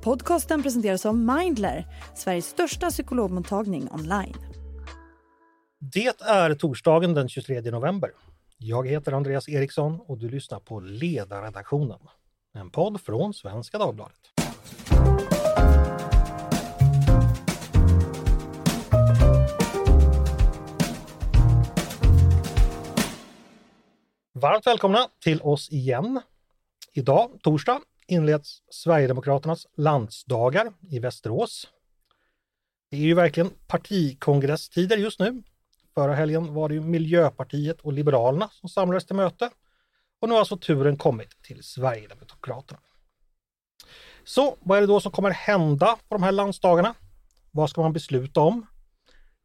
Podcasten presenteras av Mindler, Sveriges största psykologmottagning online. Det är torsdagen den 23 november. Jag heter Andreas Eriksson och du lyssnar på Ledarredaktionen, en podd från Svenska Dagbladet. Varmt välkomna till oss igen. Idag, torsdag, inleds Sverigedemokraternas landsdagar i Västerås. Det är ju verkligen partikongresstider just nu. Förra helgen var det ju Miljöpartiet och Liberalerna som samlades till möte. Och nu har alltså turen kommit till Sverigedemokraterna. Så vad är det då som kommer hända på de här landsdagarna? Vad ska man besluta om?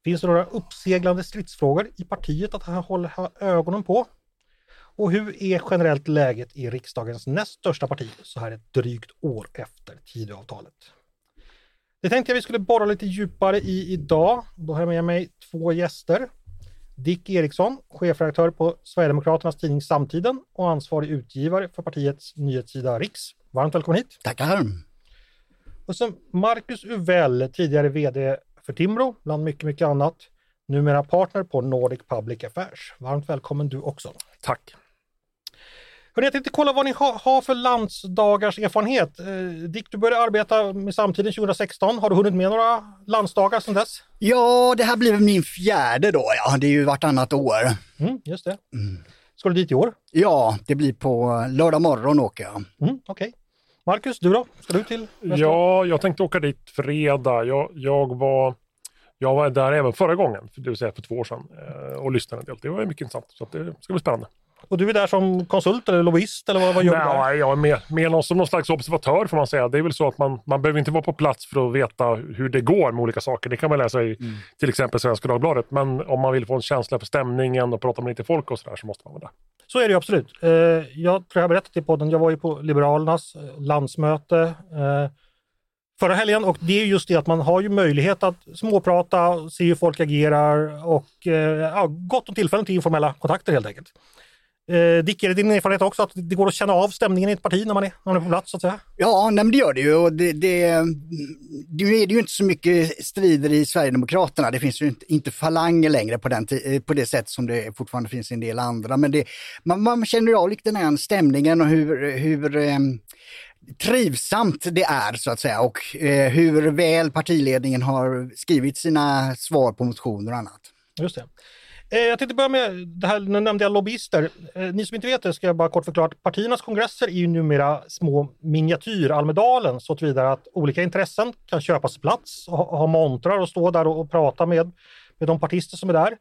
Finns det några uppseglande stridsfrågor i partiet att hålla ögonen på? Och hur är generellt läget i riksdagens näst största parti så här ett drygt år efter Tidöavtalet? Det tänkte jag vi skulle borra lite djupare i idag. Då har jag med mig två gäster. Dick Eriksson, chefredaktör på Sverigedemokraternas tidning Samtiden och ansvarig utgivare för partiets nyhetssida Riks. Varmt välkommen hit! Tackar! Och sen Marcus Uvell, tidigare VD för Timbro, bland mycket, mycket annat. Numera partner på Nordic Public Affairs. Varmt välkommen du också! Tack! Hörrni, jag tänkte kolla vad ni har, har för landsdagars erfarenhet. Eh, Dick, du började arbeta med Samtiden 2016. Har du hunnit med några landsdagar sedan dess? Ja, det här blir min fjärde då. Ja, det är ju vartannat år. Mm, just det. Mm. Ska du dit i år? Ja, det blir på lördag morgon åker jag. Mm. Okay. Marcus, du då? Ska du till nästa Ja, jag tänkte åka dit fredag. Jag, jag, var, jag var där även förra gången, det vill säga för två år sedan, eh, och lyssnade en del. Det var mycket intressant, så det ska bli spännande. Och du är där som konsult eller lobbyist eller vad, vad gör Nej, du där? Jag är med, med någon, som någon slags observatör får man säga. Det är väl så att man, man behöver inte vara på plats för att veta hur det går med olika saker. Det kan man läsa i mm. till exempel Svenska Dagbladet. Men om man vill få en känsla för stämningen och prata med lite folk och sådär så måste man vara där. Så är det absolut. Eh, jag tror jag berättat i podden, jag var ju på Liberalernas eh, landsmöte eh, förra helgen och det är just det att man har ju möjlighet att småprata, se hur folk agerar och ja, gott om tillfällen till informella kontakter helt enkelt. Eh, Dick, är det din erfarenhet också att det går att känna av stämningen i ett parti när man är, när man är på plats så att säga? Ja, nej, det gör det ju. Och det, det, nu är det ju inte så mycket strider i Sverigedemokraterna. Det finns ju inte, inte falanger längre på, den, eh, på det sätt som det fortfarande finns i en del andra. Men det, man, man känner av lite den här stämningen och hur, hur eh, trivsamt det är så att säga och eh, hur väl partiledningen har skrivit sina svar på motioner och annat. Just det. Eh, jag tänkte börja med det här, nu nämnde jag lobbyister. Eh, ni som inte vet det ska jag bara kort förklara att partiernas kongresser är ju numera små miniatyr-Almedalen så tillvida att olika intressen kan köpas plats och ha montrar och stå där och, prata med, med de partister som är där.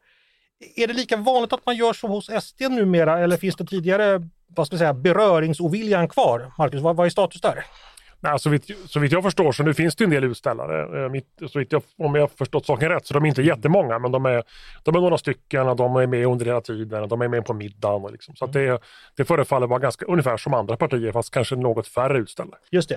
Är det lika vanligt att man gör så hos SD numera eller finns det tidigare vad ska jag säga, beröringsoviljan kvar? Marcus, vad, vad är status där? Nej, så, vitt, så vitt jag förstår så nu finns det en del utställare. Eh, mitt, så vitt jag, om jag förstått saken rätt så de är inte jättemånga men de är, de är några stycken och de är med under hela tiden. De är med på middagen. Och liksom. Så det, det förefaller vara ganska ungefär som andra partier fast kanske något färre utställare. Just det.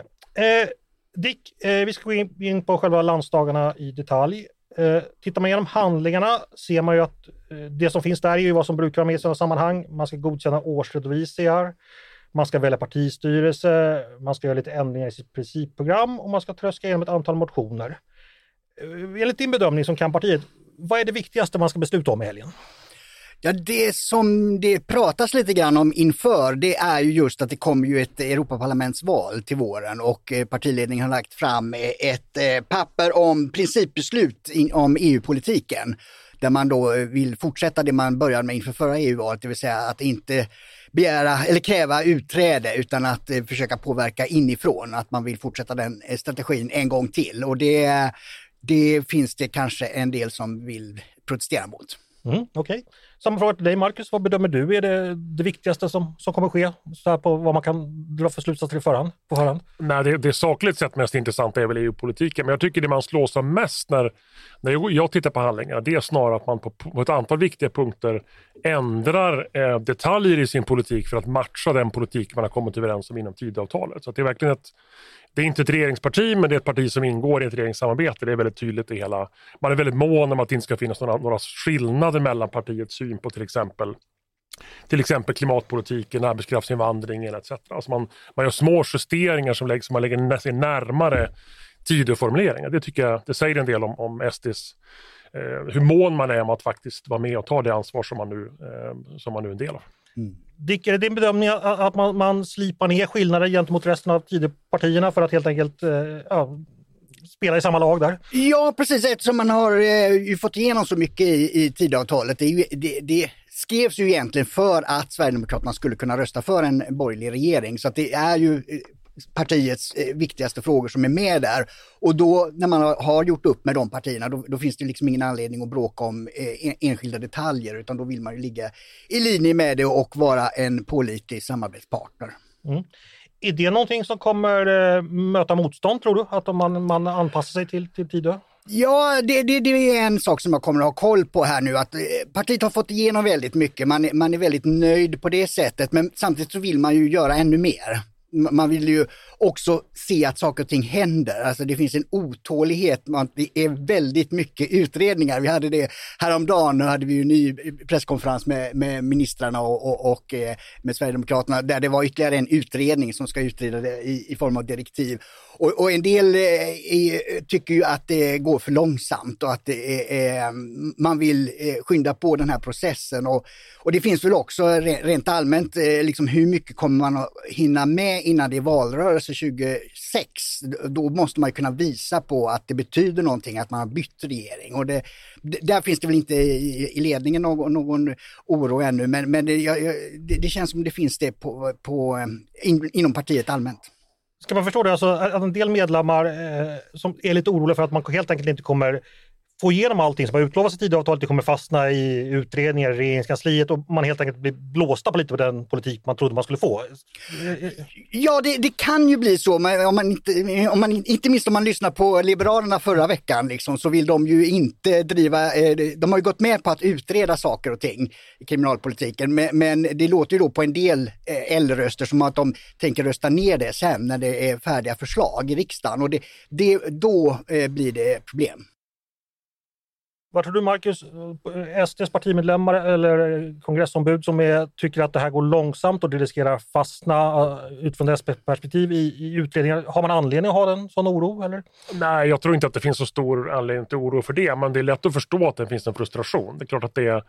Eh, Dick, eh, vi ska gå in, in på själva landsdagarna i detalj. Eh, tittar man igenom handlingarna ser man ju att eh, det som finns där är ju vad som brukar vara med i sådana sammanhang. Man ska godkänna årsredovisningar. Man ska välja partistyrelse, man ska göra lite ändringar i sitt principprogram och man ska tröska igenom ett antal motioner. Eh, enligt din bedömning som kan partiet, vad är det viktigaste man ska besluta om i helgen? Ja, det som det pratas lite grann om inför det är ju just att det kommer ju ett Europaparlamentsval till våren och eh, partiledningen har lagt fram eh, ett papper om principbeslut om EU-politiken där man då vill fortsätta det man började med inför förra EU-valet, det vill säga att inte begära eller kräva utträde utan att eh, försöka påverka inifrån, att man vill fortsätta den eh, strategin en gång till. Och det, det finns det kanske en del som vill protestera mot. Mm, Okej. Okay. Samma fråga till dig Marcus, vad bedömer du är det, det viktigaste som, som kommer ske? Så här på vad man kan dra för slutsatser i förhand, på förhand? Nej, det, det sakligt sett mest intressanta är väl EU-politiken, men jag tycker det man slås av mest när, när jag tittar på handlingarna, det är snarare att man på, på ett antal viktiga punkter ändrar eh, detaljer i sin politik för att matcha den politik man har kommit överens om inom Tidöavtalet. Så det är verkligen ett, det är inte ett regeringsparti, men det är ett parti som ingår i ett regeringssamarbete. Det är väldigt tydligt i hela... Man är väldigt mån om att det inte ska finnas några, några skillnader mellan partiets syn på till exempel till exempel klimatpolitiken, arbetskraftsinvandringen etc. Alltså man, man gör små justeringar som läggs, som man lägger sig närmare Tidöformuleringar. Det tycker jag det säger en del om, om SDs eh, hur mån man är om att faktiskt vara med och ta det ansvar som man nu, eh, som man nu är en del av. Mm. Dick, är det din bedömning att man, man slipar ner skillnader gentemot resten av Tidöpartierna för att helt enkelt eh, ja, spela i samma lag där? Ja, precis eftersom man har eh, fått igenom så mycket i, i Tidöavtalet. Det, det, det, skrevs ju egentligen för att Sverigedemokraterna skulle kunna rösta för en borgerlig regering. Så att det är ju eh, partiets eh, viktigaste frågor som är med där. Och då när man har gjort upp med de partierna då, då finns det liksom ingen anledning att bråka om eh, enskilda detaljer utan då vill man ju ligga i linje med det och vara en pålitlig samarbetspartner. Mm. Är det någonting som kommer eh, möta motstånd tror du? Att man, man anpassar sig till, till Tidö? Ja, det, det, det, är en sak som jag kommer att ha koll på här nu. Att eh, partiet har fått igenom väldigt mycket. Man, man är väldigt nöjd på det sättet. Men samtidigt så vill man ju göra ännu mer man vill ju också se att saker och ting händer. Alltså det finns en otålighet, man, det är väldigt mycket utredningar. Vi hade det häromdagen, nu hade vi ju en ny presskonferens med, med ministrarna och, och, och eh, med Sverigedemokraterna där det var ytterligare en utredning som ska utreda det i, i form av direktiv. Och, och en del eh, är, tycker ju att det går för långsamt och att det är, eh, man vill eh, skynda på den här processen. Och, och det finns väl också rent allmänt, eh, liksom hur mycket kommer man att hinna med innan det är valrörelse 2026? Då måste man kunna visa på att det betyder någonting att man har bytt regering. Och det, där finns det väl inte i, i ledningen någon, någon oro ännu, men, men det, jag, det, det, känns som det finns det på, på, eh, in, inom partiet allmänt. Ska man förstå det, alltså att en del medlemmar eh, som är lite oroliga för att man helt enkelt inte kommer få igenom allting som har utlovats i Tidöavtalet, det kommer fastna i utredningar i regeringskansliet och man helt enkelt blir blåsta på lite på den politik man trodde man skulle få. Ja, det, det kan ju bli så, men om man inte, om man, inte minst om man lyssnar på Liberalerna förra veckan, liksom, så vill de ju inte driva, eh, de har ju gått med på att utreda saker och ting i kriminalpolitiken, men, men det låter ju då på en del eh, L-röster som att de tänker rösta ner det sen när det är färdiga förslag i riksdagen och det, det, då eh, blir det problem. Vad tror du Marcus, SDs partimedlemmar eller kongressombud som är, tycker att det här går långsamt och det riskerar fastna eh, utifrån deras perspektiv i, i utredningar. Har man anledning att ha en sån oro? Eller? Nej, jag tror inte att det finns så stor anledning till oro för det, men det är lätt att förstå att det finns en frustration. Det är klart att det är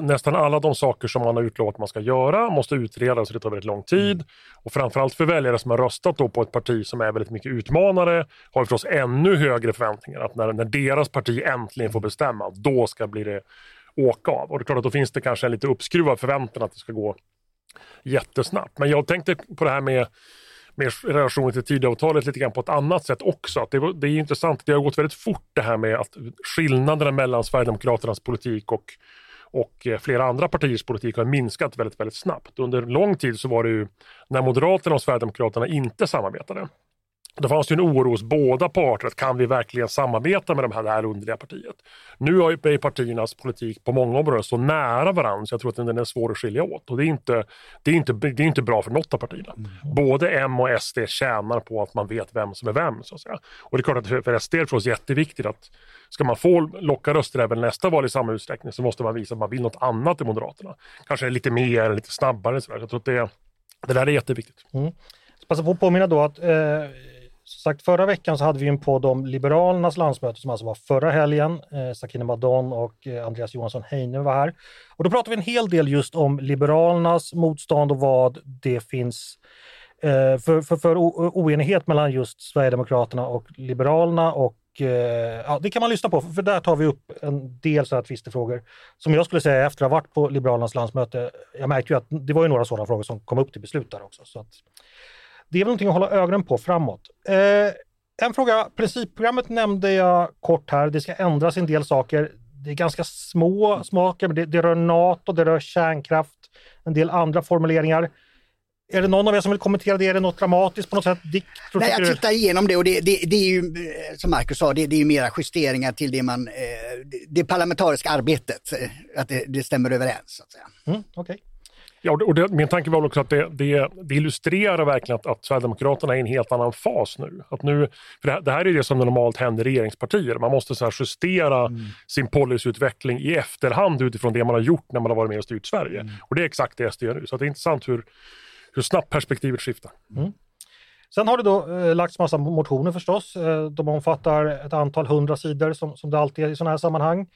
nästan alla de saker som man har utlovat att man ska göra måste utredas, så det tar väldigt lång tid. Mm. Och framförallt för väljare som har röstat då på ett parti som är väldigt mycket utmanare har förstås ännu högre förväntningar att när, när deras parti äntligen får bestämma att då ska bli det åka av. Och det är klart att då finns det kanske en lite uppskruvad förväntan att det ska gå jättesnabbt. Men jag tänkte på det här med med relationen till Tidöavtalet lite grann på ett annat sätt också. Att det, det är intressant, det har gått väldigt fort det här med att skillnaderna mellan Sverigedemokraternas politik och, och eh, flera andra partiers politik har minskat väldigt, väldigt snabbt. Under lång tid så var det ju när Moderaterna och Sverigedemokraterna inte samarbetade då fanns det en oro hos båda parter, att kan vi verkligen samarbeta med de här, det här underliga partiet? Nu är partiernas politik på många områden så nära varandra så jag tror att den är svår att skilja åt. Och det är inte, det är inte, det är inte bra för något av partierna. Både M och SD tjänar på att man vet vem som är vem. Så att säga. Och det är klart att för SD är det för oss jätteviktigt att ska man få locka röster även nästa val i samma utsträckning så måste man visa att man vill något annat i Moderaterna. Kanske lite mer, lite snabbare. Så där. Jag tror att det, det där är jätteviktigt. Mm. Passa på att påminna då att eh som sagt, förra veckan så hade vi en podd om Liberalernas landsmöte som alltså var förra helgen. Eh, Sakine Madon och eh, Andreas Johansson Heine var här. Och då pratade vi en hel del just om Liberalernas motstånd och vad det finns eh, för, för, för oenighet mellan just Sverigedemokraterna och Liberalerna. Och, eh, ja, det kan man lyssna på, för där tar vi upp en del sådana tvistefrågor som jag skulle säga efter att ha varit på Liberalernas landsmöte. Jag märkte ju att det var ju några sådana frågor som kom upp till beslut där också. Så att, det är väl någonting att hålla ögonen på framåt. Eh, en fråga, principprogrammet nämnde jag kort här. Det ska ändras en del saker. Det är ganska små smaker, men det, det rör NATO, det rör kärnkraft, en del andra formuleringar. Är det någon av er som vill kommentera det? Är det något dramatiskt på något sätt? Dick, Nej, jag tittar igenom det och det, det, det är ju, eh, som Marcus sa, det, det är ju mera justeringar till det man, eh, det parlamentariska arbetet, eh, att det, det stämmer överens. Så att säga. Mm, okay. Ja, och det, min tanke var också att det, det, det illustrerar verkligen att, att Sverigedemokraterna är i en helt annan fas nu. Att nu för det, det här är det som normalt händer i regeringspartier. Man måste så justera mm. sin policyutveckling i efterhand utifrån det man har gjort när man har varit med och styrt Sverige. Mm. Och det är exakt det SD gör nu. Så det är intressant hur, hur snabbt perspektivet skiftar. Mm. Sen har det då eh, lagts massa motioner förstås. Eh, de omfattar ett antal hundra sidor som, som det alltid är i sådana här sammanhang.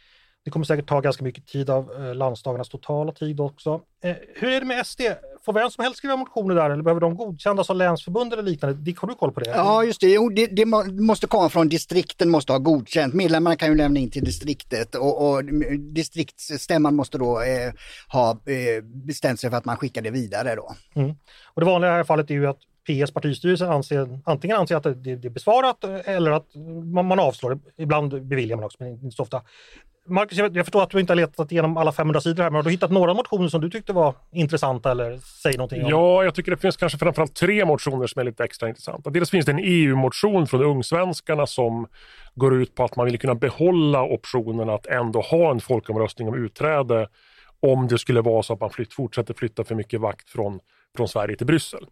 Det kommer säkert ta ganska mycket tid av eh, landsdagarnas totala tid också. Eh, hur är det med SD? Får vem som helst skriva motioner där eller behöver de godkännas av länsförbund eller liknande? Dick, har du koll på det? Ja, just det. Jo, det, det måste komma från distrikten, måste ha godkänt. Medlemmarna kan ju lämna in till distriktet och, och distriktsstämman måste då eh, ha eh, bestämt sig för att man skickar det vidare då. Mm. Och det vanliga i det här fallet är ju att PS partistyrelse anser, antingen anser att det, det är besvarat eller att man, man avslår det. Ibland beviljar man också, men inte så ofta. Marcus, jag, förstår att du inte har letat igenom alla 500 sidor här, men har du hittat några motioner som du tyckte var intressanta eller säg någonting om? Ja, jag tycker det finns kanske framförallt tre motioner som är lite extra intressanta. Dels finns det en EU-motion från Ungsvenskarna som går ut på att man vill kunna behålla optionen att ändå ha en folkomröstning om utträde om det skulle vara så att man flytt, fortsätter flytta för mycket vakt från, från Sverige till Bryssel.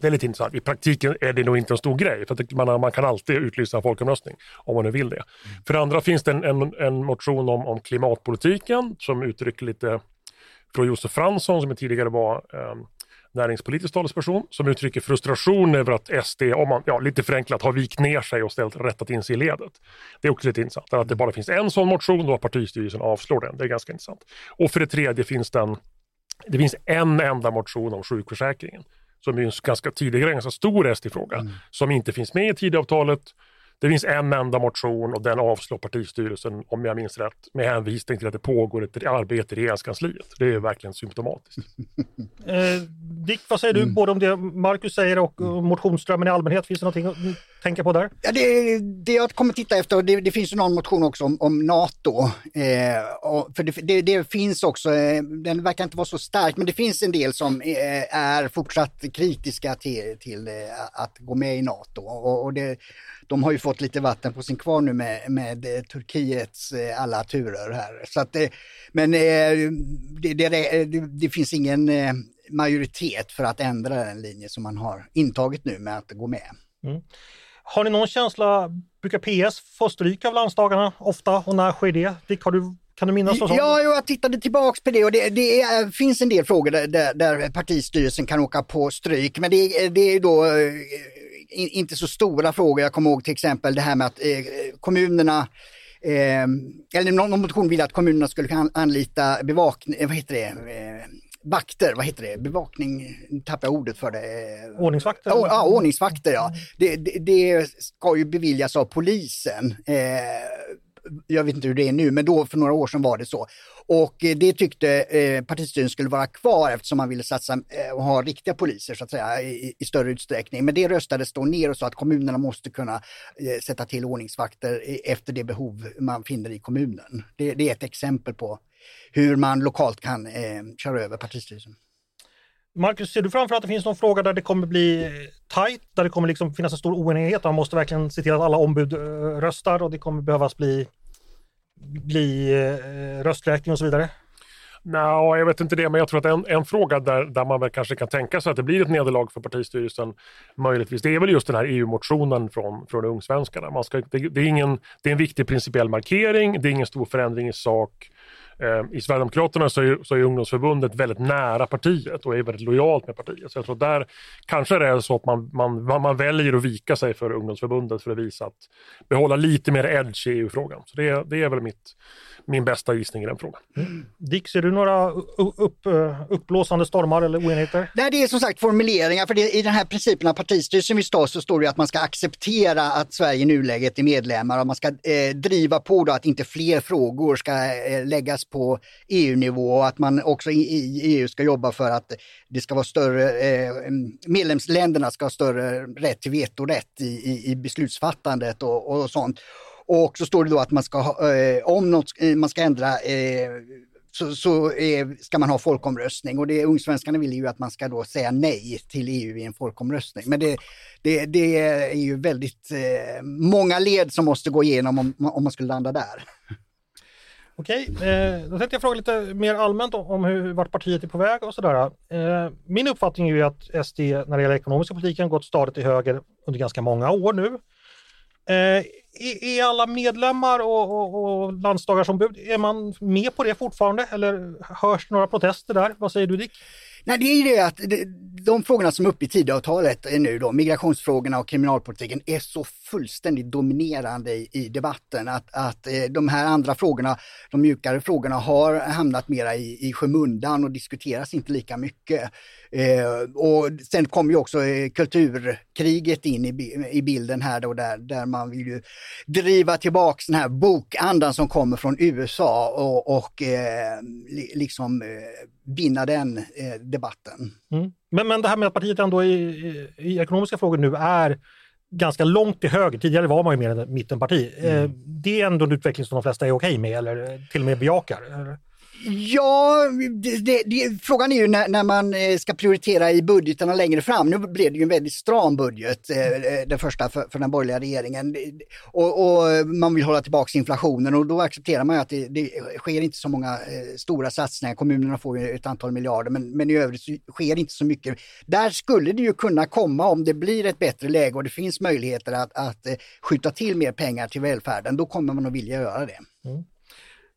Det är lite intressant. I praktiken är det nog inte en stor grej, för man, man kan alltid utlysa en folkomröstning om man nu vill det. Mm. För det andra finns det en, en, en motion om, om, klimatpolitiken som uttrycker lite från Josef Fransson som tidigare var eh, näringspolitisk talesperson som uttrycker frustration över att SD, om man ja, lite förenklat, har vikt ner sig och ställt rättat in sig i ledet. Det är också lite intressant. Att det bara finns en sån motion och partistyrelsen avslår den. Det är ganska intressant. Och för det tredje finns den, det finns en enda motion om sjukförsäkringen som är en ganska tidigare ganska stor SD-fråga, mm. som inte finns med i Tidöavtalet. Det finns en enda motion och den avslår partistyrelsen, om jag minns rätt, med hänvisning till att det pågår ett arbete i regeringskansliet. Det är verkligen symptomatiskt. eh, Dick, vad säger du mm. både om det Marcus säger och motionsströmmen i allmänhet? Finns det någonting att tänka på där? Ja, det, det jag kommer titta efter, det, det finns ju någon motion också om, om NATO. Eh, för det, det, det, finns också, eh, den verkar inte vara så stark, men det finns en del som eh, är fortsatt kritiska till, till eh, att gå med i NATO. Och, och det, de har ju fått lite vatten på sin kvarn nu med, med eh, Turkiets eh, alla turer här. Så att, men det, det, det, finns ingen majoritet för att ändra den linje som man har intagit nu med att gå med. Mm. Har ni någon känsla, brukar PS få stryk av landsdagarna ofta och när sker det? Dick, har du kan du minnas något Ja, jag tittade tillbaks på det och det, det är, finns en del frågor där, där, där, partistyrelsen kan åka på stryk. Men det, det är då eh, inte så stora frågor. Jag kommer ihåg till exempel det här med att eh, kommunerna eh, eller någon motion ville att kommunerna skulle anlita bevakning, vad heter det, eh, vakter, vad heter det, bevakning, nu tappar jag ordet för det. Ordningsvakter? Ja, ordningsvakter ja. Det, det, det ska ju beviljas av polisen. Eh, jag vet inte hur det är nu, men då för några år sedan var det så. Och eh, det tyckte eh, partistyrelsen skulle vara kvar eftersom man ville satsa eh, och ha riktiga poliser så att säga i, i, större utsträckning. Men det röstades då ner och sa att kommunerna måste kunna eh, sätta till ordningsvakter efter det behov man finner i kommunen. Det, det är ett exempel på hur man lokalt kan eh, köra över partistyrelsen. Marcus, ser du framför att det finns någon fråga där det kommer bli tajt, där det kommer liksom finnas en stor oenighet? Man måste verkligen se till att alla ombud eh, röstar och det kommer behövas bli bli eh, rösträkning och så vidare? Nej, jag vet inte det, men jag tror att en, en fråga där, där man väl kanske kan tänka sig att det blir ett nederlag för partistyrelsen, möjligtvis, det är väl just den här EU-motionen från, från Ungsvenskarna. Man ska, det, det, är ingen, det är en viktig principiell markering, det är ingen stor förändring i sak. Eh, I Sverigedemokraterna så är, så är ungdomsförbundet väldigt nära partiet och är väldigt lojalt med partiet. Så jag tror att där kanske det är så att man, man, man väljer att vika sig för ungdomsförbundet för att visa att behålla lite mer edge i EU-frågan. Så det, det är väl mitt, min bästa gissning i den frågan. Mm. Dick, ser du några upp, uppblåsande stormar eller oenigheter? Nej, det är som sagt formuleringar. För det, I den här principen av partistyrelsen vi står så står det att man ska acceptera att Sverige i nuläget är medlemmar och man ska eh, driva på då att inte fler frågor ska eh, läggas på EU-nivå och att man också i, i, EU ska jobba för att det ska vara större, eh, medlemsländerna ska ha större rätt till vetorätt i, i, i beslutsfattandet och, och sånt. Och så står det då att man ska ha, eh, om något, eh, man ska ändra eh, så, så eh, ska man ha folkomröstning och det Ungsvenskarna vill ju att man ska då säga nej till EU i en folkomröstning. Men det, det, det är ju väldigt eh, många led som måste gå igenom om, om man skulle landa där. Okej, eh, då tänkte jag fråga lite mer allmänt om, hur, vart partiet är på väg och sådär. Eh, min uppfattning är ju att SD när det gäller ekonomiska politiken gått stadigt till höger under ganska många år nu. Eh, är, alla medlemmar och, och, och landsdagarsombud, är man med på det fortfarande eller hörs några protester där? Vad säger du Dick? Nej, det är ju det att de frågorna som är uppe i Tidöavtalet nu då, migrationsfrågorna och kriminalpolitiken, är så fullständigt dominerande i, i debatten att, att eh, de här andra frågorna, de mjukare frågorna, har hamnat mera i, i skymundan och diskuteras inte lika mycket. Eh, och sen kommer ju också eh, kulturkriget in i, i bilden här då där, där man vill ju driva tillbaks den här bokandan som kommer från USA och, och eh, li, liksom eh, vinna den eh, debatten. Mm. Men, men det här med att partiet ändå i, i, i, ekonomiska frågor nu är ganska långt till höger, tidigare var man ju mer ett mittenparti. Mm. Det är ändå en utveckling som de flesta är okej med eller till och med bejakar? Ja, det, det, det, frågan är ju när, när, man eh, ska prioritera i budgeterna längre fram. Nu blev det ju en väldigt stram budget, eh, eh den första för, för den borgerliga regeringen. Och, och, man vill hålla tillbaka inflationen och då accepterar man ju att det, det sker inte så många eh, stora satsningar. Kommunerna får ju ett antal miljarder men, men i övrigt så sker inte så mycket. Där skulle det ju kunna komma om det blir ett bättre läge och det finns möjligheter att, att eh, skjuta till mer pengar till välfärden. Då kommer man att vilja göra det. Mm.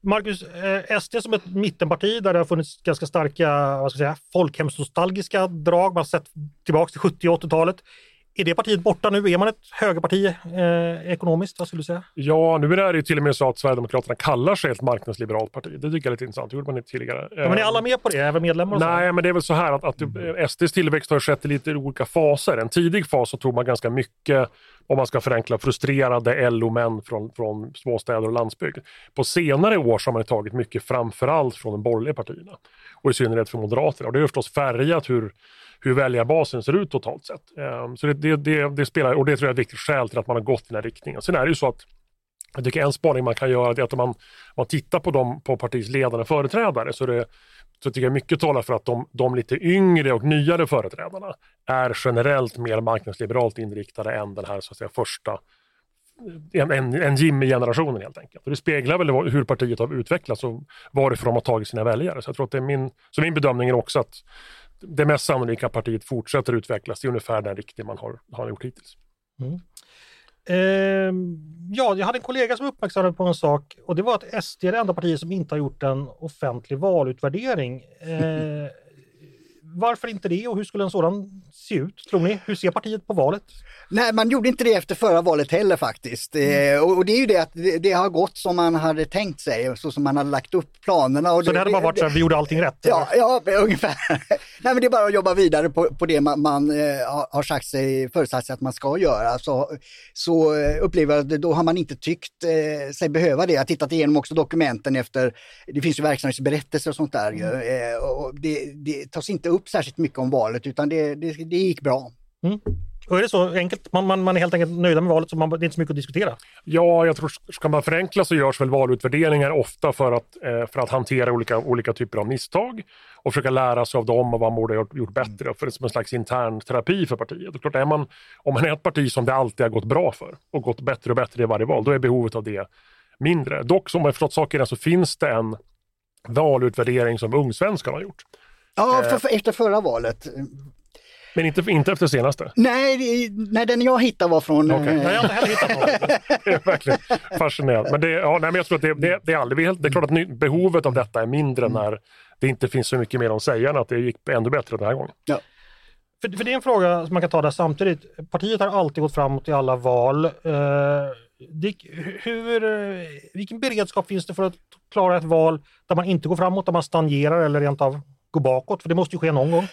Marcus, eh, SD som ett mittenparti där det har funnits ganska starka vad ska jag säga, folkhemsnostalgiska drag, man har sett tillbaka till 70 och 80-talet. Är det partiet borta nu? Är man ett högerparti eh, ekonomiskt? Vad skulle du säga? Ja, nu är det till och med så att Sverigedemokraterna kallar sig ett marknadsliberalt parti. Det tycker jag är lite intressant. Det gjorde man inte tidigare. Ja, men är alla med på det? Även medlemmar? Nej, men det är väl så här att, att mm. SDs tillväxt har skett i lite olika faser. En tidig fas så tog man ganska mycket om man ska förenkla, frustrerade LO-män från, från småstäder och landsbygd. På senare år så har man tagit mycket framförallt från de borgerliga partierna och i synnerhet från Moderaterna. Och det har förstås färgat hur, hur väljarbasen ser ut totalt sett. Ehm, så det, det, det, det, spelar, och det tror jag är ett viktigt skäl till att man har gått i den här riktningen. Sen är det ju så att jag tycker en spaning man kan göra är att om man, om man tittar på, dem på partiets ledande företrädare så, det, så tycker jag mycket talar för att de, de lite yngre och nyare företrädarna är generellt mer marknadsliberalt inriktade än den här så att säga, första en, en, en Jimmy-generationen helt enkelt. Och det speglar väl hur partiet har utvecklats och varifrån de har tagit sina väljare. Så jag tror att det är min, så min bedömning är också att det mest sannolika partiet fortsätter utvecklas i ungefär den riktning man har, har gjort hittills. Mm. Eh, ja, jag hade en kollega som uppmärksammade på en sak och det var att SD är det enda partiet som inte har gjort en offentlig valutvärdering. Eh, varför inte det och hur skulle en sådan se ut, tror ni? Hur ser partiet på valet? Nej, man gjorde inte det efter förra valet heller faktiskt. Mm. Eh, och det är ju det att det, det, har gått som man hade tänkt sig, så som man hade lagt upp planerna. Så det, det hade bara varit så att vi gjorde allting rätt? Ja, ja ungefär. Nej, men det är bara att jobba vidare på, på det man, man eh, har sagt sig, förutsatt sig att man ska göra. Så, så eh, upplever jag att då har man inte tyckt eh, sig behöva det. Jag har tittat igenom också dokumenten efter, det finns ju verksamhetsberättelser och sånt där. Mm. Eh, och det, det tas inte upp särskilt mycket om valet utan det, det, det gick bra. Mm. Och är det så enkelt? Man, man, man är helt enkelt nöjda med valet så man, det är inte så mycket att diskutera? Ja, jag tror ska man förenkla så görs väl valutvärderingar ofta för att, eh, för att hantera olika, olika typer av misstag och försöka lära sig av dem och vad man borde ha gjort, bättre för som en slags intern terapi för partiet. Och klart, är man, om man är ett parti som det alltid har gått bra för och gått bättre och bättre i varje val, då är behovet av det mindre. Dock, som jag förstått sakerna, så finns det en valutvärdering som Ungsvenskan har gjort. Ja, för, för, efter förra valet. Men inte, inte efter senaste? Nej, nej, den jag hittade var från... Okay. Nej, jag har inte heller hittat någon. det är verkligen fascinerande. Men, det, ja, nej, men jag tror att det, det, det är aldrig... Det är klart att behovet av detta är mindre mm. när det inte finns så mycket mer att säga än att det gick ännu bättre den här gången. Ja. För, för det är en fråga som man kan ta där samtidigt. Partiet har alltid gått framåt i alla val. Uh, Dick, hur, vilken beredskap finns det för att klara ett val där man inte går framåt, där man stagnerar eller rent av gå bakåt? För det måste ju ske någon gång.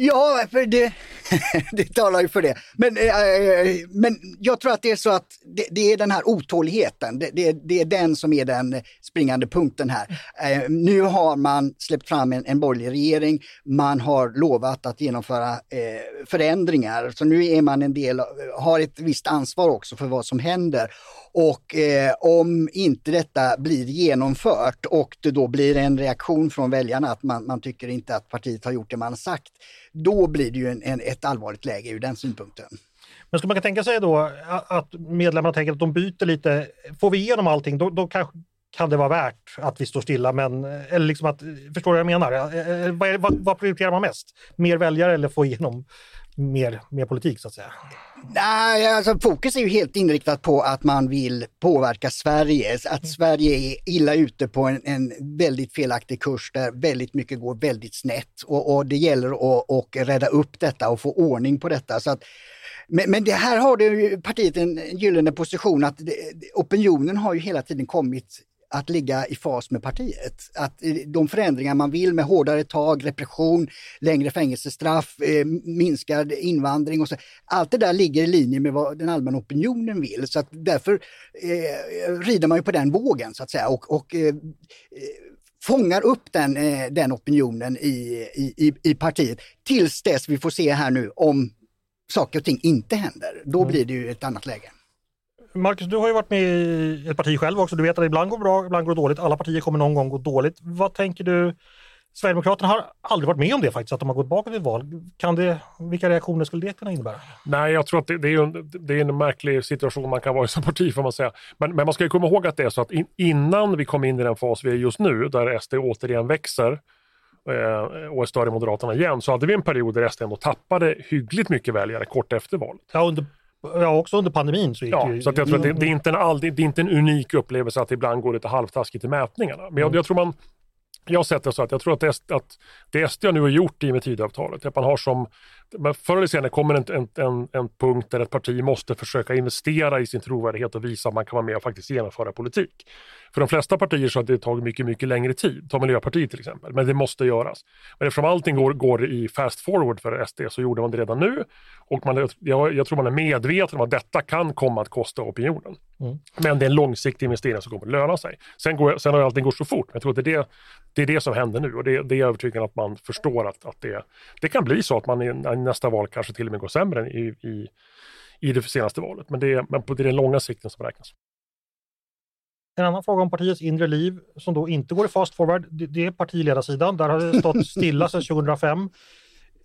Ja, för det, det talar ju för det. Men, eh, eh, men jag tror att det är så att det, det är den här otåligheten, det, det, det, är den som är den springande punkten här. Eh, nu har man släppt fram en, en borgerlig regering, man har lovat att genomföra eh, förändringar, så nu är man en del, har ett visst ansvar också för vad som händer. Och eh, om inte detta blir genomfört och det då blir en reaktion från väljarna att man, man tycker inte att partiet har gjort det man sagt, då blir det ju en, en, ett allvarligt läge ur den synpunkten. Men ska man tänka sig då att medlemmarna tänker att de byter lite, får vi igenom allting då, då kanske kan det vara värt att vi står stilla. Men, eller liksom att, förstår du vad jag menar? Eh, eh, vad, vad, vad prioriterar man mest? Mer väljare eller få igenom mer, mer politik så att säga? Nej, alltså fokus är ju helt inriktat på att man vill påverka Sverige. Att mm. Sverige är illa ute på en, en väldigt felaktig kurs där väldigt mycket går väldigt snett. Och, och det gäller att och rädda upp detta och få ordning på detta. Så att, men, men det här har det partiet en gyllene position att det, opinionen har ju hela tiden kommit att ligga i fas med partiet. Att eh, de förändringar man vill med hårdare tag, repression, längre fängelsestraff, eh, minskad invandring och så. Allt det där ligger i linje med vad den allmänna opinionen vill. Så att därför eh, rider man ju på den vågen så att säga och, och eh, fångar upp den, eh, den opinionen i, i, i partiet tills dess vi får se här nu om saker och ting inte händer. Då mm. blir det ju ett annat läge. Marcus, du har ju varit med i ett parti själv också. Du vet att det ibland går bra, ibland går det dåligt. Alla partier kommer någon gång gå dåligt. Vad tänker du? Sverigedemokraterna har aldrig varit med om det faktiskt, att de har gått bakåt i ett val. Kan det, vilka reaktioner skulle det kunna innebära? Nej, jag tror att det, det är, en, det är en märklig situation man kan vara i som parti får man säga. Men, men man ska komma ihåg att det är så att in, innan vi kom in i den fas vi är just nu, där SD återigen växer, eh, och är större än Moderaterna igen, så hade vi en period där SD ändå tappade hyggligt mycket väljare kort efter valet. Ja, under Ja, också under pandemin så gick ja, det ju... så jag tror att det, det, är inte en, det är inte en unik upplevelse att det ibland går lite halvtaskigt i mätningarna. Men jag, mm. jag tror man jag har sett det så att jag tror att det, att det SD nu har gjort i med Tidöavtalet, att man har som, förr eller senare kommer en, en, en, en, punkt där ett parti måste försöka investera i sin trovärdighet och visa att man kan vara med och faktiskt genomföra politik. För de flesta partier så har det tagit mycket, mycket längre tid. Ta Miljöpartiet till exempel. Men det måste göras. Men eftersom allting går, går i fast forward för SD så gjorde man det redan nu. Och man, jag, jag tror man är medveten om att detta kan komma att kosta opinionen. Mm. Men det är en långsiktig investering som kommer att löna sig. Sen, går, sen har allting gått så fort. Men jag tror att det är det, det, är det som händer nu och det, det är jag övertygad att man förstår att, att det, det kan bli så att man i nästa val kanske till och med går sämre än i, i, i det senaste valet. Men det, men på, det är den långa sikten som räknas. En annan fråga om partiets inre liv som då inte går i fast forward, det är partiledarsidan. Där har det stått stilla sedan 2005.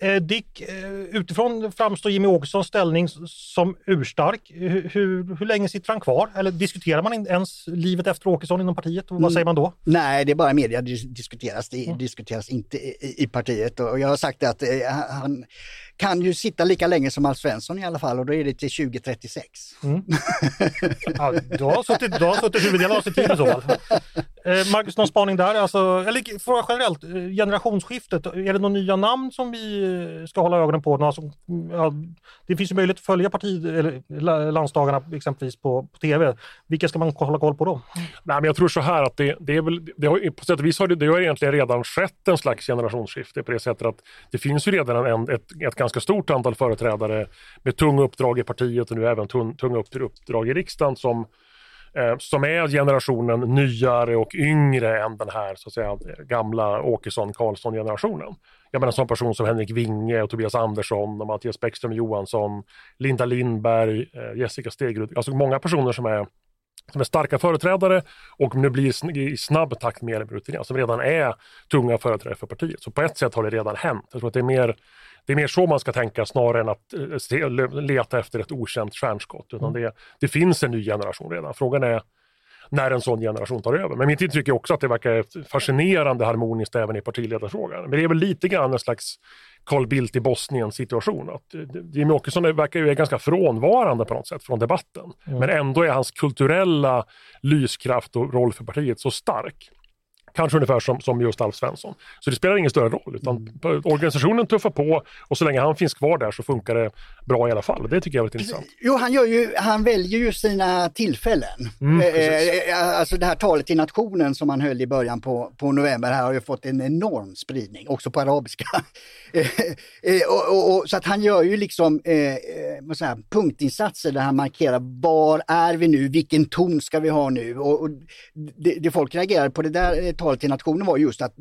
Eh, Dick, eh, utifrån framstår Jimmy Åkessons ställning som urstark. Hur, hur, hur, länge sitter han kvar? Eller diskuterar man ens livet efter Åkesson inom partiet? Vad mm. säger man då? Nej, det är bara media det diskuteras. Det mm. diskuteras inte i, i, partiet. Och jag har sagt att eh, han kan ju sitta lika länge som Alf Svensson i alla fall och då är det till 2036. Mm. ja, du har suttit, du har suttit huvuddelen av sin tid i så fall. Eh, Marcus, någon spaning där? Alltså, eller fråga generellt, eh, generationsskiftet, är det några nya namn som vi eh, ska hålla ögonen på? Alltså, ja, det finns ju möjlighet att följa parti, eller, landsdagarna exempelvis på, på tv. Vilka ska man hålla koll på då? Nej, men jag tror så här att det, det är väl, det har, på sätt och vis har det, det har egentligen redan skett en slags generationsskifte på det sättet att det finns ju redan en, ett, ett ganska stort antal företrädare med tunga uppdrag i partiet och nu även tunga uppdrag i riksdagen som eh, som är generationen nyare och yngre än den här så att säga, gamla Åkesson-Karlsson-generationen. Jag menar som person som Henrik Winge, och Tobias Andersson, och Mattias Bäckström Johansson, Linda Lindberg, eh, Jessica Stegrud. Alltså många personer som är som är starka företrädare och nu blir i snabb takt mer rutinerade, som redan är tunga företrädare för partiet. Så på ett sätt har det redan hänt. Jag tror att det är mer det är mer så man ska tänka snarare än att eh, leta efter ett okänt stjärnskott. Utan mm. det, det finns en ny generation redan. Frågan är när en sån generation tar över. Men mitt intryck är också att det verkar fascinerande harmoniskt även i partiledarfrågan. Men det är väl lite grann en slags Carl Bildt i Bosnien situation. Att eh, Jimmie Åkesson verkar ju ganska frånvarande på något sätt från debatten. Mm. Men ändå är hans kulturella lyskraft och roll för partiet så stark. Kanske ungefär som, som just Alf Svensson. Så det spelar ingen större roll, utan mm. organisationen tuffar på och så länge han finns kvar där så funkar det bra i alla fall. Det tycker jag är väldigt intressant. Jo, han, gör ju, han väljer ju sina tillfällen. Mm, eh, eh, alltså det här talet till nationen som han höll i början på, på november här har ju fått en enorm spridning, också på arabiska. Eh, eh, och, och, och, så att han gör ju liksom eh, säga, punktinsatser där han markerar var är vi nu, vilken ton ska vi ha nu? Och, och det, det, folk reagerar på det där talet till nationen var just att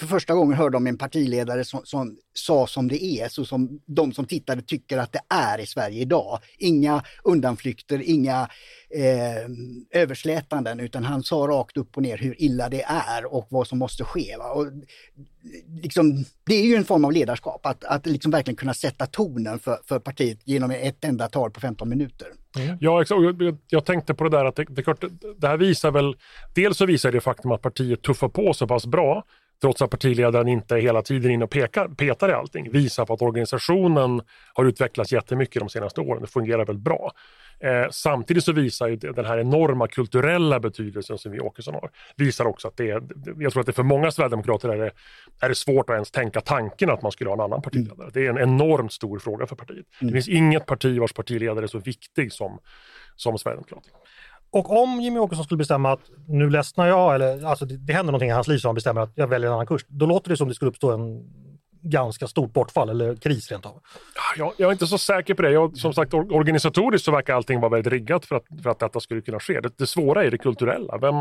för första gången hörde de en partiledare som, som sa som det är, så som de som tittade tycker att det är i Sverige idag. Inga undanflykter, inga eh, överslätanden, utan han sa rakt upp och ner hur illa det är och vad som måste ske. Och, liksom, det är ju en form av ledarskap, att, att liksom verkligen kunna sätta tonen för, för partiet genom ett enda tal på 15 minuter. Mm. Ja, exakt. Jag, jag, tänkte på det där att det, det, det här visar väl, dels så visar det faktum att partiet tuffar på så pass bra trots att partiledaren inte hela tiden in och pekar, petar i allting, visar på att organisationen har utvecklats jättemycket de senaste åren. Det fungerar väldigt bra. Eh, samtidigt så visar ju den här enorma kulturella betydelsen som vi Åkesson har, visar också att det är, jag tror att det för många sverigedemokrater är det, är det svårt att ens tänka tanken att man skulle ha en annan partiledare. Mm. Det är en enormt stor fråga för partiet. Mm. Det finns inget parti vars partiledare är så viktig som, som Sverigedemokraterna. Och om Jimmy Åkesson skulle bestämma att nu ledsnar jag, eller alltså det, det händer någonting i hans liv som han bestämmer att jag väljer en annan kurs, då låter det som det skulle uppstå en ganska stort bortfall eller kris rent av. Jag, jag är inte så säker på det. Jag, som sagt, organisatoriskt så verkar allting vara väldigt riggat för att, för att detta skulle kunna ske. Det, det svåra är det kulturella. Vem,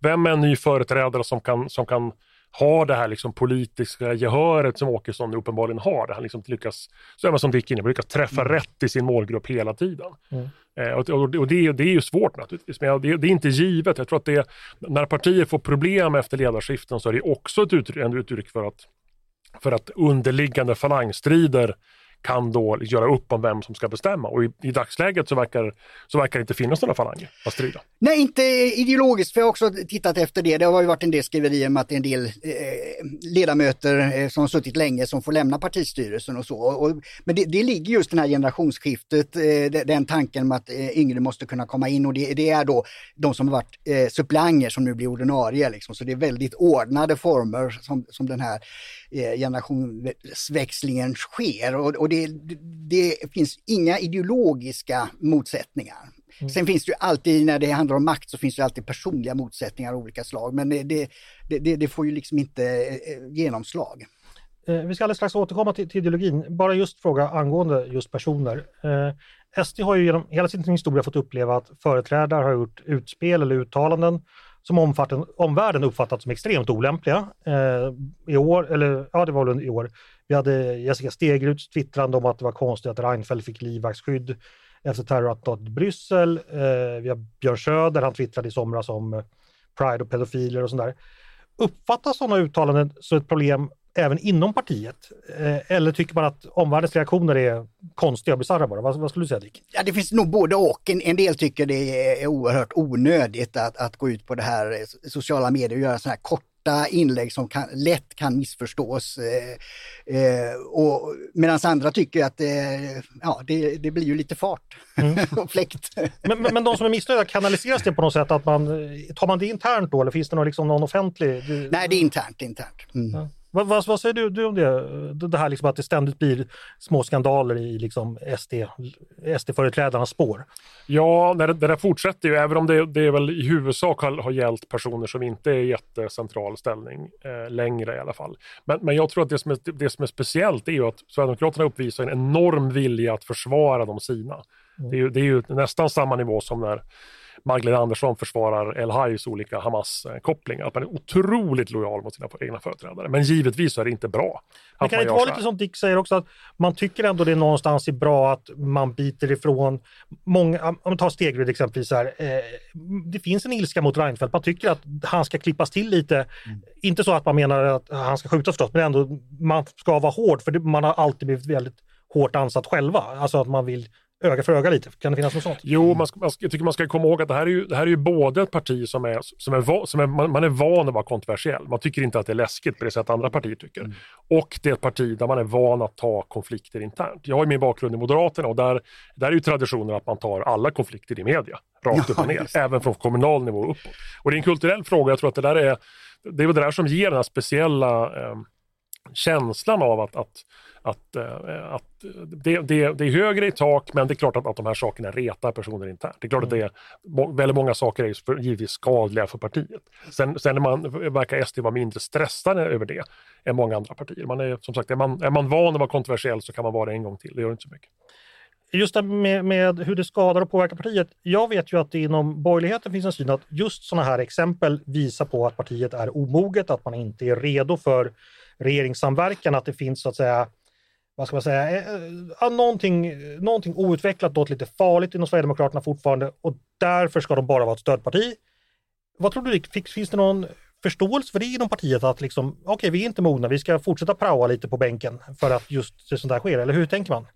vem är en ny företrädare som kan, som kan ha det här liksom politiska gehöret som Åkesson uppenbarligen har. Han liksom lyckas, så är man som Dick inne lyckas träffa mm. rätt i sin målgrupp hela tiden. Mm. Eh, och, och, och det, det, är ju svårt naturligtvis, men det, det, är inte givet. Jag tror att det, när partier får problem efter ledarskiften så är det också ett uttryck, ett uttryck för att för att underliggande falangstrider kan då göra upp om vem som ska bestämma. Och i, i dagsläget så verkar, så verkar det inte finnas några falanger att strida. Nej, inte ideologiskt, för jag har också tittat efter det. Det har ju varit en del skriverier om att det är en del eh, ledamöter eh, som har suttit länge som får lämna partistyrelsen och så. Och, men det, det ligger just det här generationsskiftet, eh, den tanken om att eh, yngre måste kunna komma in och det, det är då de som har varit eh, suppleanter som nu blir ordinarie. Liksom. Så det är väldigt ordnade former som, som den här eh, generationsväxlingen sker. Och, och det, det, finns inga ideologiska motsättningar. Mm. Sen finns det ju alltid, när det handlar om makt, så finns det alltid personliga motsättningar av olika slag. Men det, det, det får ju liksom inte eh, genomslag. Eh, vi ska alldeles strax återkomma till, till, ideologin. Bara just fråga angående just personer. Eh, SD har ju genom hela sin historia fått uppleva att företrädare har gjort utspel eller uttalanden som omvärlden uppfattat som extremt olämpliga. Eh, I år, eller ja det var väl i år, vi hade Jessica Stegruds twittrande om att det var konstigt att Reinfeldt fick livvaktsskydd efter terrorattentatet i Bryssel. Eh, vi har Björn Söder, han twittrade i somras om eh, Pride och pedofiler och sånt där. Uppfattas sådana uttalanden som ett problem även inom partiet? Eh, eller tycker man att omvärldens reaktioner är konstiga och bisarra bara? Vad, vad, skulle du säga Dick? Ja, det finns nog både och. En, en del tycker det är oerhört onödigt att, att gå ut på det här eh, sociala medier och göra sådana här korta inlägg som kan, lätt kan missförstås. Eh, eh, Medan andra tycker att eh, ja, det, det, blir ju lite fart mm. och fläkt. men, men, men, de som är missnöjda, kanaliseras det på något sätt? Att man, tar man det internt då eller finns det någon, liksom, någon offentlig? Nej, det är internt. internt. Mm. Ja. Vad, vad, vad, säger du, du om det? Det här liksom att det ständigt blir små skandaler i liksom SD, SD-företrädarnas spår. Ja, det, det där fortsätter ju, även om det, det är väl i huvudsak har, har gällt personer som inte är i jättecentral ställning eh, längre i alla fall. Men, men jag tror att det som, är, det som är speciellt är ju att Sverigedemokraterna uppvisar en enorm vilja att försvara de sina. Mm. Det, är ju, det är ju nästan samma nivå som när Magdalena Andersson försvarar El Hajs olika Hamas-kopplingar. Att man är otroligt lojal mot sina egna företrädare. Men givetvis så är det inte bra. Men kan det inte vara lite som Dick säger också, att man tycker ändå det är någonstans är bra att man biter ifrån många, om man tar Stegrud exempelvis här, eh, det finns en ilska mot Reinfeldt, man tycker att han ska klippas till lite. Mm. Inte så att man menar att han ska skjutas förstås, men ändå man ska vara hård för det, man har alltid blivit väldigt hårt ansatt själva. Alltså att man vill öga för öga lite? Kan det finnas något sånt? Jo, man ska, man ska, jag tycker man ska komma ihåg att det här är ju, det här är ju både ett parti som är, som är, som är man, man, är van att vara kontroversiell. Man tycker inte att det är läskigt på det sätt andra partier tycker. Mm. Och det är ett parti där man är van att ta konflikter internt. Jag har ju min bakgrund i Moderaterna och där, där är ju traditionen att man tar alla konflikter i media, rakt upp och ner, även från kommunal nivå uppåt. Och det är en kulturell fråga, jag tror att det där är, det är det där som ger den här speciella eh, känslan av att, att att, eh, att det, det, det, är högre i tak men det är klart att, att de här sakerna retar personer internt. Det är klart mm. att det är, väldigt många saker är för, givetvis skadliga för partiet. Sen, sen är man, verkar SD vara mindre stressade över det än många andra partier. Man är, som sagt, är man, är man van att vara kontroversiell så kan man vara det en gång till, det gör inte så mycket. Just det med, med hur det skadar och påverkar partiet. Jag vet ju att det inom borgerligheten finns en syn att just sådana här exempel visar på att partiet är omoget, att man inte är redo för regeringssamverkan, att det finns så att säga vad ska man säga, eh, eh någonting, någonting outvecklat, något lite farligt inom Sverigedemokraterna fortfarande och därför ska de bara vara ett stödparti. Vad tror du, finns det någon förståelse för det inom partiet att liksom, okej, okay, vi är inte mogna, vi ska fortsätta praoa lite på bänken för att just sånt där sker, eller hur tänker man?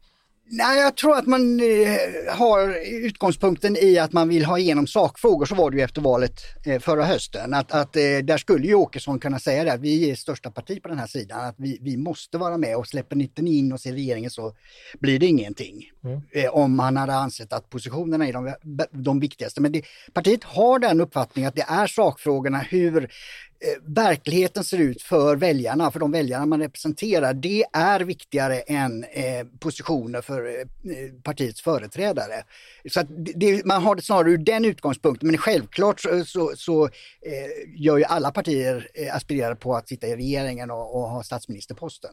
Nej, jag tror att man eh, har utgångspunkten i att man vill ha igenom sakfrågor. Så var det ju efter valet eh, förra hösten. Att, att eh, där skulle ju Åkesson kunna säga det, att vi är största parti på den här sidan. Att vi, vi måste vara med och släpper ni inte in oss i regeringen så blir det ingenting. Mm. Om han hade ansett att positionerna är de, de viktigaste. Men det, partiet har den uppfattningen att det är sakfrågorna, hur Eh, verkligheten ser ut för väljarna, för de väljarna man representerar, det är viktigare än eh, positioner för eh, partiets företrädare. Så det, man har det snarare ur den utgångspunkten, men självklart så, så, så eh, gör ju alla partier eh, aspirerar på att sitta i regeringen och, och ha statsministerposten.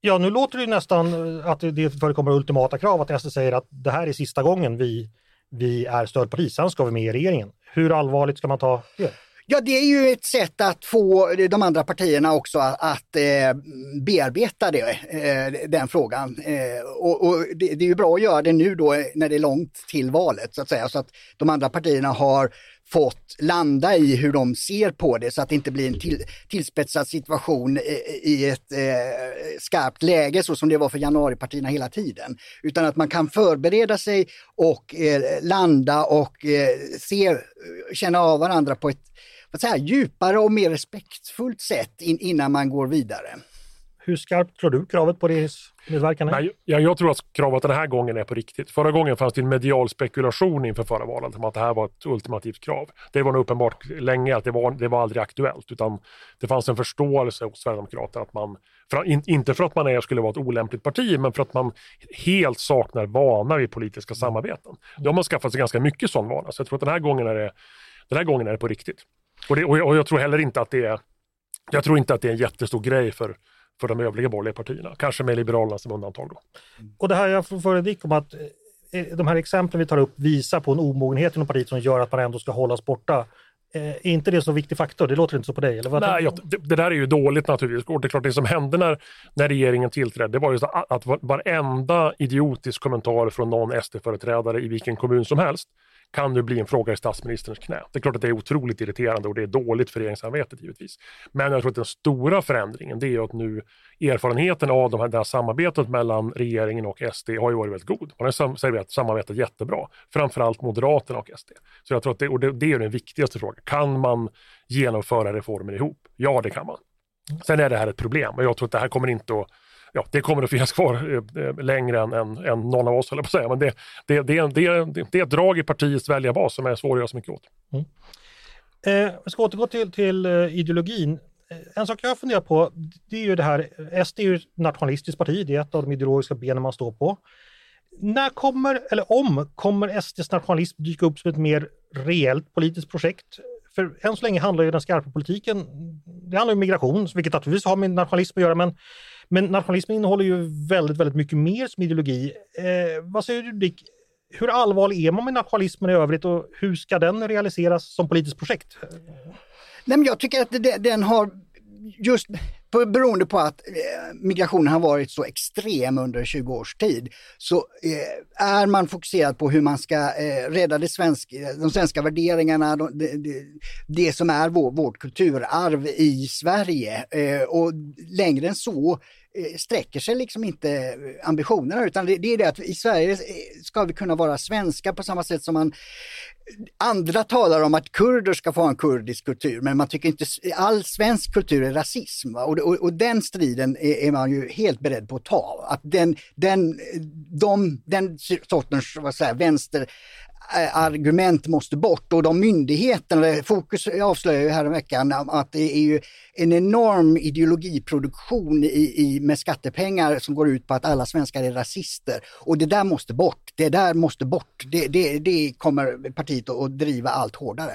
Ja, nu låter det nästan eh, att det förekommer ultimata krav, att SD säger att det här är sista gången vi, vi är stödparti, sen ska vi med i regeringen. Hur allvarligt ska man ta det? Ja, det är ju ett sätt att få de andra partierna också att eh, bearbeta det, eh, den frågan. Eh, och, och det, det, är ju bra att göra det nu då när det är långt till valet så att säga, så att de andra partierna har fått landa i hur de ser på det så att det inte blir en till, tillspetsad situation i, i ett eh, skarpt läge så som det var för januaripartierna hela tiden. Utan att man kan förbereda sig och eh, landa och eh, se, känna av varandra på ett vad säga, djupare och mer respektfullt sätt in, innan man går vidare. Hur skarpt tror du kravet på det regeringsmedverkan är? jag, jag tror att kravet den här gången är på riktigt. Förra gången fanns det en medial spekulation inför förra valet om att det här var ett ultimativt krav. Det var nog uppenbart länge att det var, det var aldrig aktuellt utan det fanns en förståelse hos Sverigedemokraterna att man, för, in, inte för att man är, skulle vara ett olämpligt parti, men för att man helt saknar vana vid politiska samarbeten. Då har man skaffat sig ganska mycket sån vana, så jag tror att den här gången är det, den här gången är det på riktigt. Och, det, och jag tror heller inte att det är, jag tror inte att det är en jättestor grej för, för de övriga borgerliga partierna. Kanske med Liberalerna som undantag då. Och det här jag får Dick om att eh, de här exemplen vi tar upp visar på en omogenhet inom partiet som gör att man ändå ska hållas borta. Eh, är inte det så viktig faktor? Det låter inte så på dig? Eller vad Nej, jag, det, det, där är ju dåligt naturligtvis. Och det är klart, det som hände när, när regeringen tillträdde, det var ju så att, att varenda idiotisk kommentar från någon SD-företrädare i vilken kommun som helst kan nu bli en fråga i statsministerns knä. Det är klart att det är otroligt irriterande och det är dåligt för regeringsarbetet givetvis. Men jag tror att den stora förändringen det är att nu erfarenheten av de här, det här samarbetet mellan regeringen och SD har ju varit väldigt god. Man har serverat samarbetat jättebra, framförallt Moderaterna och SD. Så jag tror att det, och det, det är den viktigaste frågan. Kan man genomföra reformer ihop? Ja, det kan man. Sen är det här ett problem och jag tror att det här kommer inte att ja, det kommer att finnas kvar eh, eh, längre än, än, än någon av oss, höll jag på att säga. Men det, det, det, det, det är ett drag i partiets väljarbas som är svårt att göra så mycket åt. Mm. Eh, jag ska återgå till, till eh, ideologin. Eh, en sak jag funderar på, det är ju det här, SD är ju ett nationalistiskt parti, det är ett av de ideologiska benen man står på. När kommer, eller om, kommer SDs nationalism dyka upp som ett mer reellt politiskt projekt? För än så länge handlar ju den skarpa politiken, det handlar om migration, vilket naturligtvis har med nationalism att göra, men men nationalismen innehåller ju väldigt, väldigt mycket mer som ideologi. Eh, vad säger du Dick? Hur allvarlig är man med nationalismen i övrigt och hur ska den realiseras som politiskt projekt? Nej, men jag tycker att den har just beroende på att eh, migrationen har varit så extrem under 20 års tid så eh, är man fokuserad på hur man ska eh, rädda det svensk, de svenska värderingarna, det, det, det som är vår, vårt kulturarv i Sverige. Och längre än så Eh, sträcker sig liksom inte eh, ambitionerna utan det, det, är det att i Sverige eh, ska vi kunna vara svenska på samma sätt som man Andra talar om att kurder ska få ha en kurdisk kultur men man tycker inte all svensk kultur är rasism. Och, och, och, den striden är, är, man ju helt beredd på att ta. Att den, den, de, den sortens vad säger, vänster Eh, argument måste bort och de myndigheterna, Fokus avslöjade ju häromveckan att det är ju en enorm ideologiproduktion i, i, med skattepengar som går ut på att alla svenskar är rasister. Och det där måste bort, det där måste bort. Det, det, det kommer partiet att driva allt hårdare.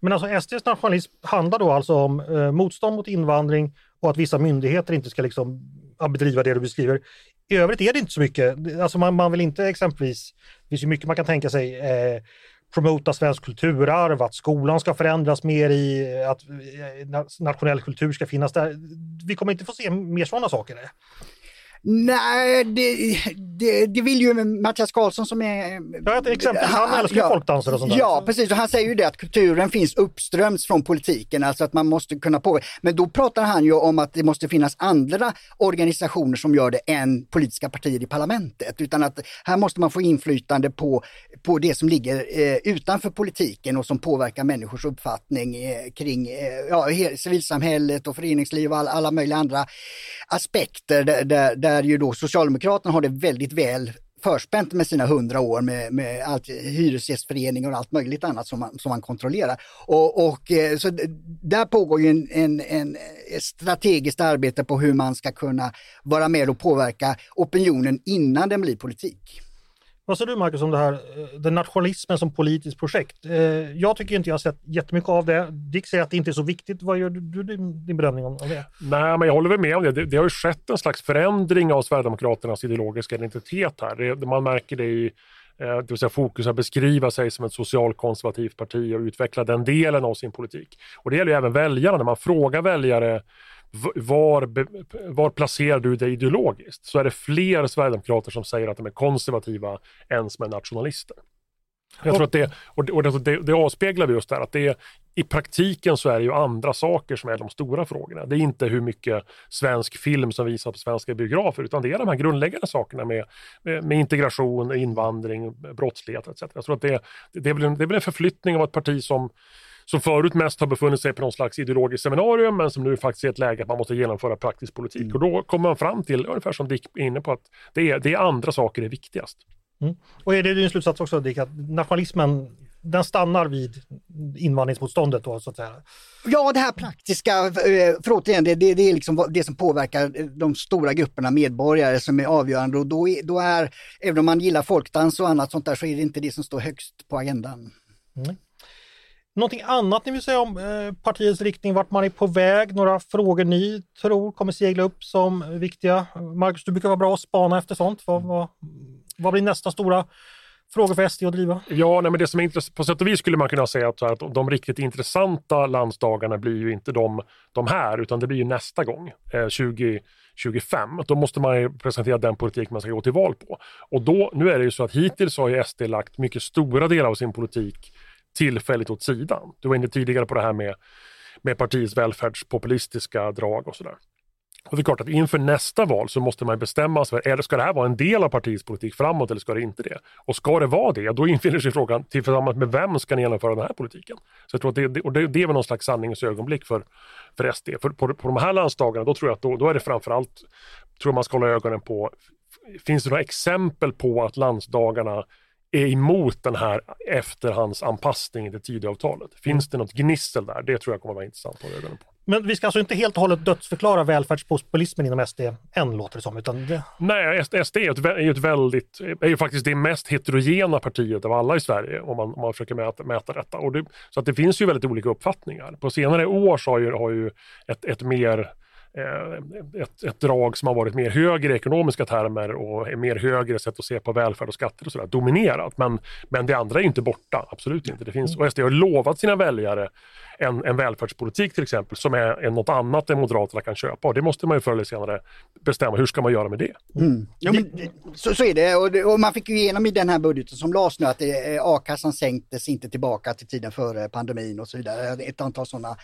Men alltså SDs nationalism handlar då alltså om eh, motstånd mot invandring och att vissa myndigheter inte ska liksom bedriva det du beskriver. I övrigt är det inte så mycket. Alltså man, man vill inte exempelvis, det finns ju mycket man kan tänka sig, eh, promota svensk kulturarv, att skolan ska förändras mer i att eh, nationell kultur ska finnas där. Vi kommer inte få se mer sådana saker. Nej, det, det, det, vill ju Mattias Karlsson som är... Ja, exempel, han, han älskar ja, folkdanser och sånt där. Ja, precis. Och han säger ju det att kulturen finns uppströms från politiken, alltså att man måste kunna påverka. Men då pratar han ju om att det måste finnas andra organisationer som gör det än politiska partier i parlamentet. Utan att här måste man få inflytande på, på det som ligger eh, utanför politiken och som påverkar människors uppfattning eh, kring eh, ja, civilsamhället och föreningsliv och alla, alla möjliga andra aspekter där, där, där ju då Socialdemokraterna har det väldigt väl förspänt med sina hundra år med, med allt, hyresgästföreningar och allt möjligt annat som man, som man kontrollerar. Och, och eh, så där pågår ju en, en, en strategiskt arbete på hur man ska kunna vara med och påverka opinionen innan den blir politik. Vad säger du Marcus om det här, eh, den nationalismen som politiskt projekt? Eh, jag tycker inte jag har sett jättemycket av det. Dick säger att det inte är så viktigt. Vad gör du din, din bedömning om det? Nej, men jag håller väl med om det. det. det. har ju skett en slags förändring av Sverigedemokraternas ideologiska identitet här. Det, man märker det i eh, det vill säga fokus att beskriva sig som ett socialkonservativt parti och utveckla den delen av sin politik. Och det gäller ju även väljarna, när man frågar väljare var, var placerar du dig ideologiskt? Så är det fler sverigedemokrater som säger att de är konservativa än som är nationalister. Jag tror att det, och det, det, det avspeglar vi just där att det i praktiken så är det ju andra saker som är de stora frågorna. Det är inte hur mycket svensk film som visas på svenska biografer utan det är de här grundläggande sakerna med, med, med integration, invandring, brottslighet etc. Jag tror att det, det, är en, det är väl en förflyttning av ett parti som som förut mest har befunnit sig på någon slags ideologiskt seminarium men som nu faktiskt är ett läge att man måste genomföra praktisk politik. Mm. Och då kommer man fram till, ungefär som Dick är inne på, att det är, det är andra saker är viktigast. Mm. Och är det din slutsats också Dick, att nationalismen den stannar vid invandringsmotståndet då så att säga? Ja, det här praktiska, eh, för återigen, det, det, det är liksom det som påverkar de stora grupperna medborgare som är avgörande och då är, då är, även om man gillar folkdans och annat sånt där, så är det inte det som står högst på agendan. Mm. Någonting annat ni vill säga om eh, partiets riktning, vart man är på väg? Några frågor ni tror kommer segla upp som viktiga? Marcus, du brukar vara bra att spana efter sånt. Vad, vad, vad blir nästa stora fråga för SD att driva? Ja, nej, men det som är intressant, på sätt och vis skulle man kunna säga att, att de riktigt intressanta landsdagarna blir ju inte de, de här, utan det blir ju nästa gång, eh, 2025. Då måste man ju presentera den politik man ska gå till val på. Och då, nu är det ju så att hittills har ju SD lagt mycket stora delar av sin politik tillfälligt åt sidan. Du var inne tidigare på det här med, med partiets välfärdspopulistiska drag och sådär. Och det är klart att inför nästa val så måste man bestämma sig för, ska det här vara en del av partiets politik framåt eller ska det inte det? Och ska det vara det, då infinner sig frågan tillsammans med vem ska ni genomföra den här politiken? Så jag tror att det, och det, det är väl någon slags sanningens ögonblick för, för SD. För på, på de här landsdagarna, då tror jag att då, då är det framförallt, tror man ska hålla ögonen på, finns det några exempel på att landsdagarna är emot den här efterhandsanpassningen till Tidöavtalet. Finns det något gnissel där? Det tror jag kommer vara intressant att ögonen på. Men vi ska alltså inte helt och hållet dödsförklara välfärdspopulismen inom SD än, låter det som? Utan det... Nej, SD är, ett, är, ett väldigt, är ju faktiskt det mest heterogena partiet av alla i Sverige om man, om man försöker mäta, mäta detta. Och det, så att det finns ju väldigt olika uppfattningar. På senare år så har ju, har ju ett, ett mer ett, ett drag som har varit mer högre i ekonomiska termer och är mer högre sätt att se på välfärd och skatter och sådär dominerat. Men, men det andra är inte borta, absolut inte. Det finns, och SD har lovat sina väljare en, en välfärdspolitik till exempel som är, är något annat än Moderaterna kan köpa och det måste man ju förr eller senare bestämma. Hur ska man göra med det? Mm. Ja, men, så, så är det och, det och, man fick ju igenom i den här budgeten som lades nu att a-kassan sänktes inte tillbaka till tiden före pandemin och så vidare. Ett antal sådana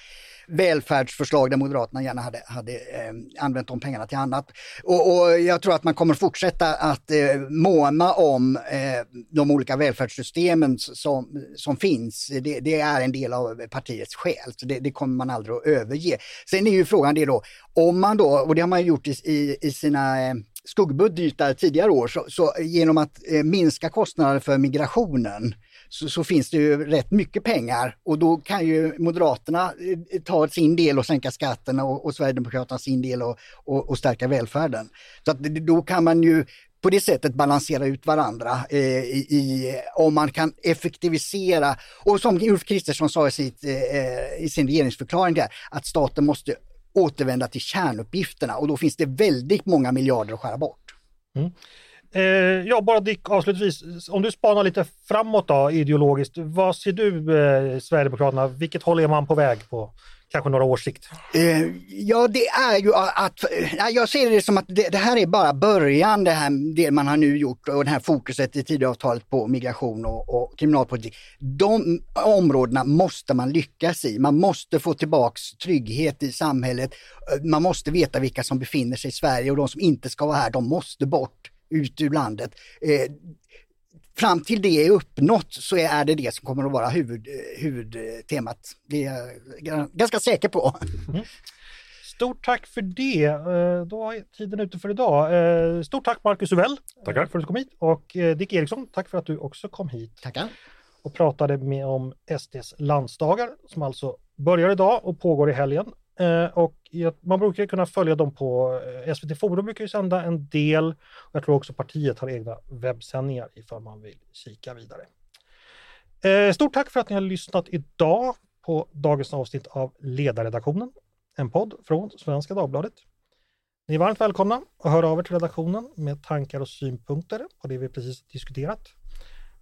välfärdsförslag där Moderaterna gärna hade, hade eh, använt de pengarna till annat. Och, och, jag tror att man kommer fortsätta att eh, måna om eh, de olika välfärdssystemen som, som finns. Det, det, är en del av partiets själ, så det, det, kommer man aldrig att överge. Sen är ju frågan det då, om man då, och det har man gjort i, i, i sina eh, skuggbudgetar tidigare år, så, så genom att eh, minska kostnader för migrationen så, så, finns det ju rätt mycket pengar och då kan ju Moderaterna eh, ta sin del och sänka skatten och, och Sverigedemokraterna sin del och, och, och stärka välfärden. Så att då kan man ju på det sättet balansera ut varandra eh, i, i, om man kan effektivisera och som Ulf Kristersson sa i, sitt, eh, i sin regeringsförklaring där, att staten måste återvända till kärnuppgifterna och då finns det väldigt många miljarder att skära bort. Mm. Eh, ja, bara Dick avslutningsvis, om du spanar lite framåt då ideologiskt, vad ser du eh, Sverigedemokraterna, vilket håll är man på väg på kanske några års sikt? Eh, ja, det är ju att, jag ser det som att det, det, här är bara början, det, här, det man har nu gjort och det här fokuset i Tidöavtalet på migration och, och kriminalpolitik. De områdena måste man lyckas i. Man måste få tillbaks trygghet i samhället. Eh, man måste veta vilka som befinner sig i Sverige och de som inte ska vara här, de måste bort ut ur landet. Eh, fram till det är uppnått så är det det som kommer att vara huvud, huvudtemat. Det är jag ganska säker på. Mm. Stort tack för det. Eh, då är tiden ute för idag. Eh, stort tack Marcus Uvell Tackar. för att du kom hit och eh, Dick Eriksson, tack för att du också kom hit. Tackar. Och pratade med om SDs landsdagar som alltså börjar idag och pågår i helgen. Eh, och man brukar kunna följa dem på eh, SVT Forum brukar ju sända en del. Jag tror också partiet har egna webbsändningar ifall man vill kika vidare. Eh, stort tack för att ni har lyssnat idag på dagens avsnitt av Ledarredaktionen, en podd från Svenska Dagbladet. Ni är varmt välkomna att höra av er till redaktionen med tankar och synpunkter på det vi precis diskuterat.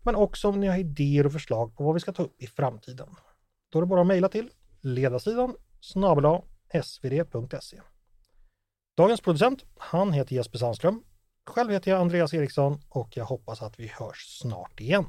Men också om ni har idéer och förslag på vad vi ska ta upp i framtiden. Då är det bara att mejla till ledarsidan snabel svd.se. Dagens producent, han heter Jesper Sandström. Själv heter jag Andreas Eriksson och jag hoppas att vi hörs snart igen.